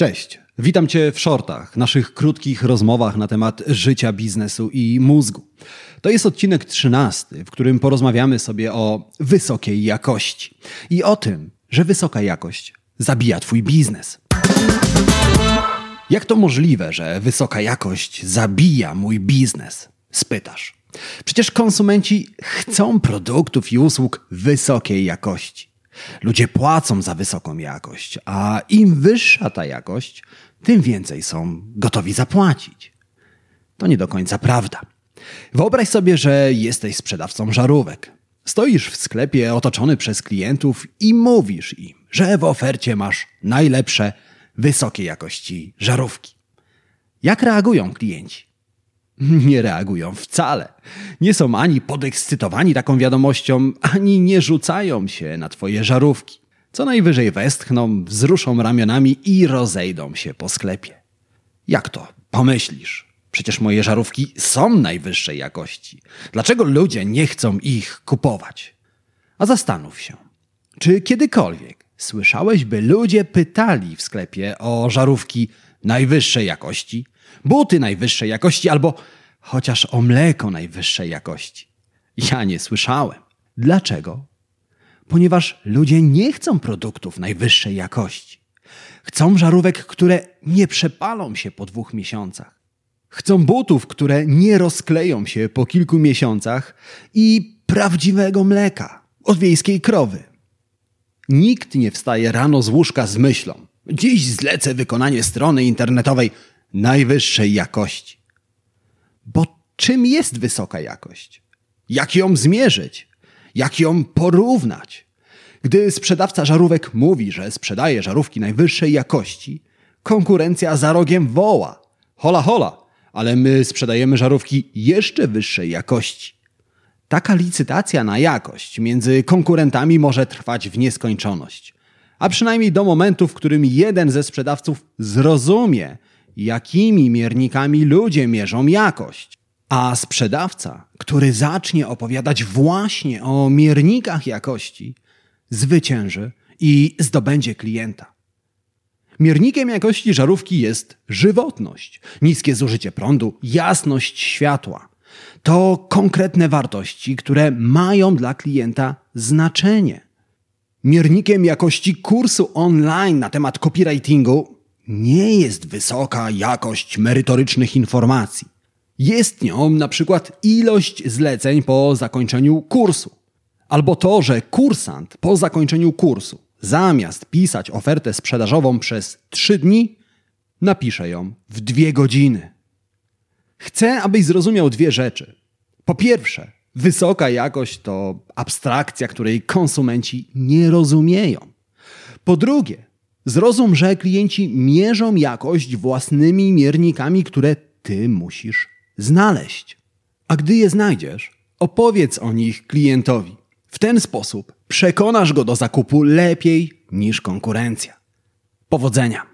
Cześć, witam Cię w shortach, naszych krótkich rozmowach na temat życia, biznesu i mózgu. To jest odcinek 13, w którym porozmawiamy sobie o wysokiej jakości i o tym, że wysoka jakość zabija Twój biznes. Jak to możliwe, że wysoka jakość zabija mój biznes? Spytasz. Przecież konsumenci chcą produktów i usług wysokiej jakości. Ludzie płacą za wysoką jakość, a im wyższa ta jakość, tym więcej są gotowi zapłacić. To nie do końca prawda. Wyobraź sobie, że jesteś sprzedawcą żarówek. Stoisz w sklepie otoczony przez klientów i mówisz im, że w ofercie masz najlepsze, wysokiej jakości żarówki. Jak reagują klienci? Nie reagują wcale. Nie są ani podekscytowani taką wiadomością, ani nie rzucają się na twoje żarówki. Co najwyżej westchną, wzruszą ramionami i rozejdą się po sklepie. Jak to? Pomyślisz. Przecież moje żarówki są najwyższej jakości. Dlaczego ludzie nie chcą ich kupować? A zastanów się, czy kiedykolwiek słyszałeś, by ludzie pytali w sklepie o żarówki najwyższej jakości, buty najwyższej jakości albo chociaż o mleko najwyższej jakości? Ja nie słyszałem. Dlaczego? Ponieważ ludzie nie chcą produktów najwyższej jakości. Chcą żarówek, które nie przepalą się po dwóch miesiącach. Chcą butów, które nie rozkleją się po kilku miesiącach i prawdziwego mleka od wiejskiej krowy. Nikt nie wstaje rano z łóżka z myślą: Dziś zlecę wykonanie strony internetowej najwyższej jakości. Bo czym jest wysoka jakość? Jak ją zmierzyć? Jak ją porównać? Gdy sprzedawca żarówek mówi, że sprzedaje żarówki najwyższej jakości, konkurencja za rogiem woła: Hola, hola, ale my sprzedajemy żarówki jeszcze wyższej jakości. Taka licytacja na jakość między konkurentami może trwać w nieskończoność, a przynajmniej do momentu, w którym jeden ze sprzedawców zrozumie, jakimi miernikami ludzie mierzą jakość. A sprzedawca, który zacznie opowiadać właśnie o miernikach jakości, zwycięży i zdobędzie klienta. Miernikiem jakości żarówki jest żywotność, niskie zużycie prądu, jasność światła. To konkretne wartości, które mają dla klienta znaczenie. Miernikiem jakości kursu online na temat copywritingu nie jest wysoka jakość merytorycznych informacji. Jest nią na przykład ilość zleceń po zakończeniu kursu, albo to, że kursant po zakończeniu kursu zamiast pisać ofertę sprzedażową przez trzy dni, napisze ją w dwie godziny. Chcę, abyś zrozumiał dwie rzeczy. Po pierwsze, wysoka jakość to abstrakcja, której konsumenci nie rozumieją. Po drugie, zrozum, że klienci mierzą jakość własnymi miernikami, które ty musisz znaleźć. A gdy je znajdziesz, opowiedz o nich klientowi. W ten sposób przekonasz go do zakupu lepiej niż konkurencja. Powodzenia!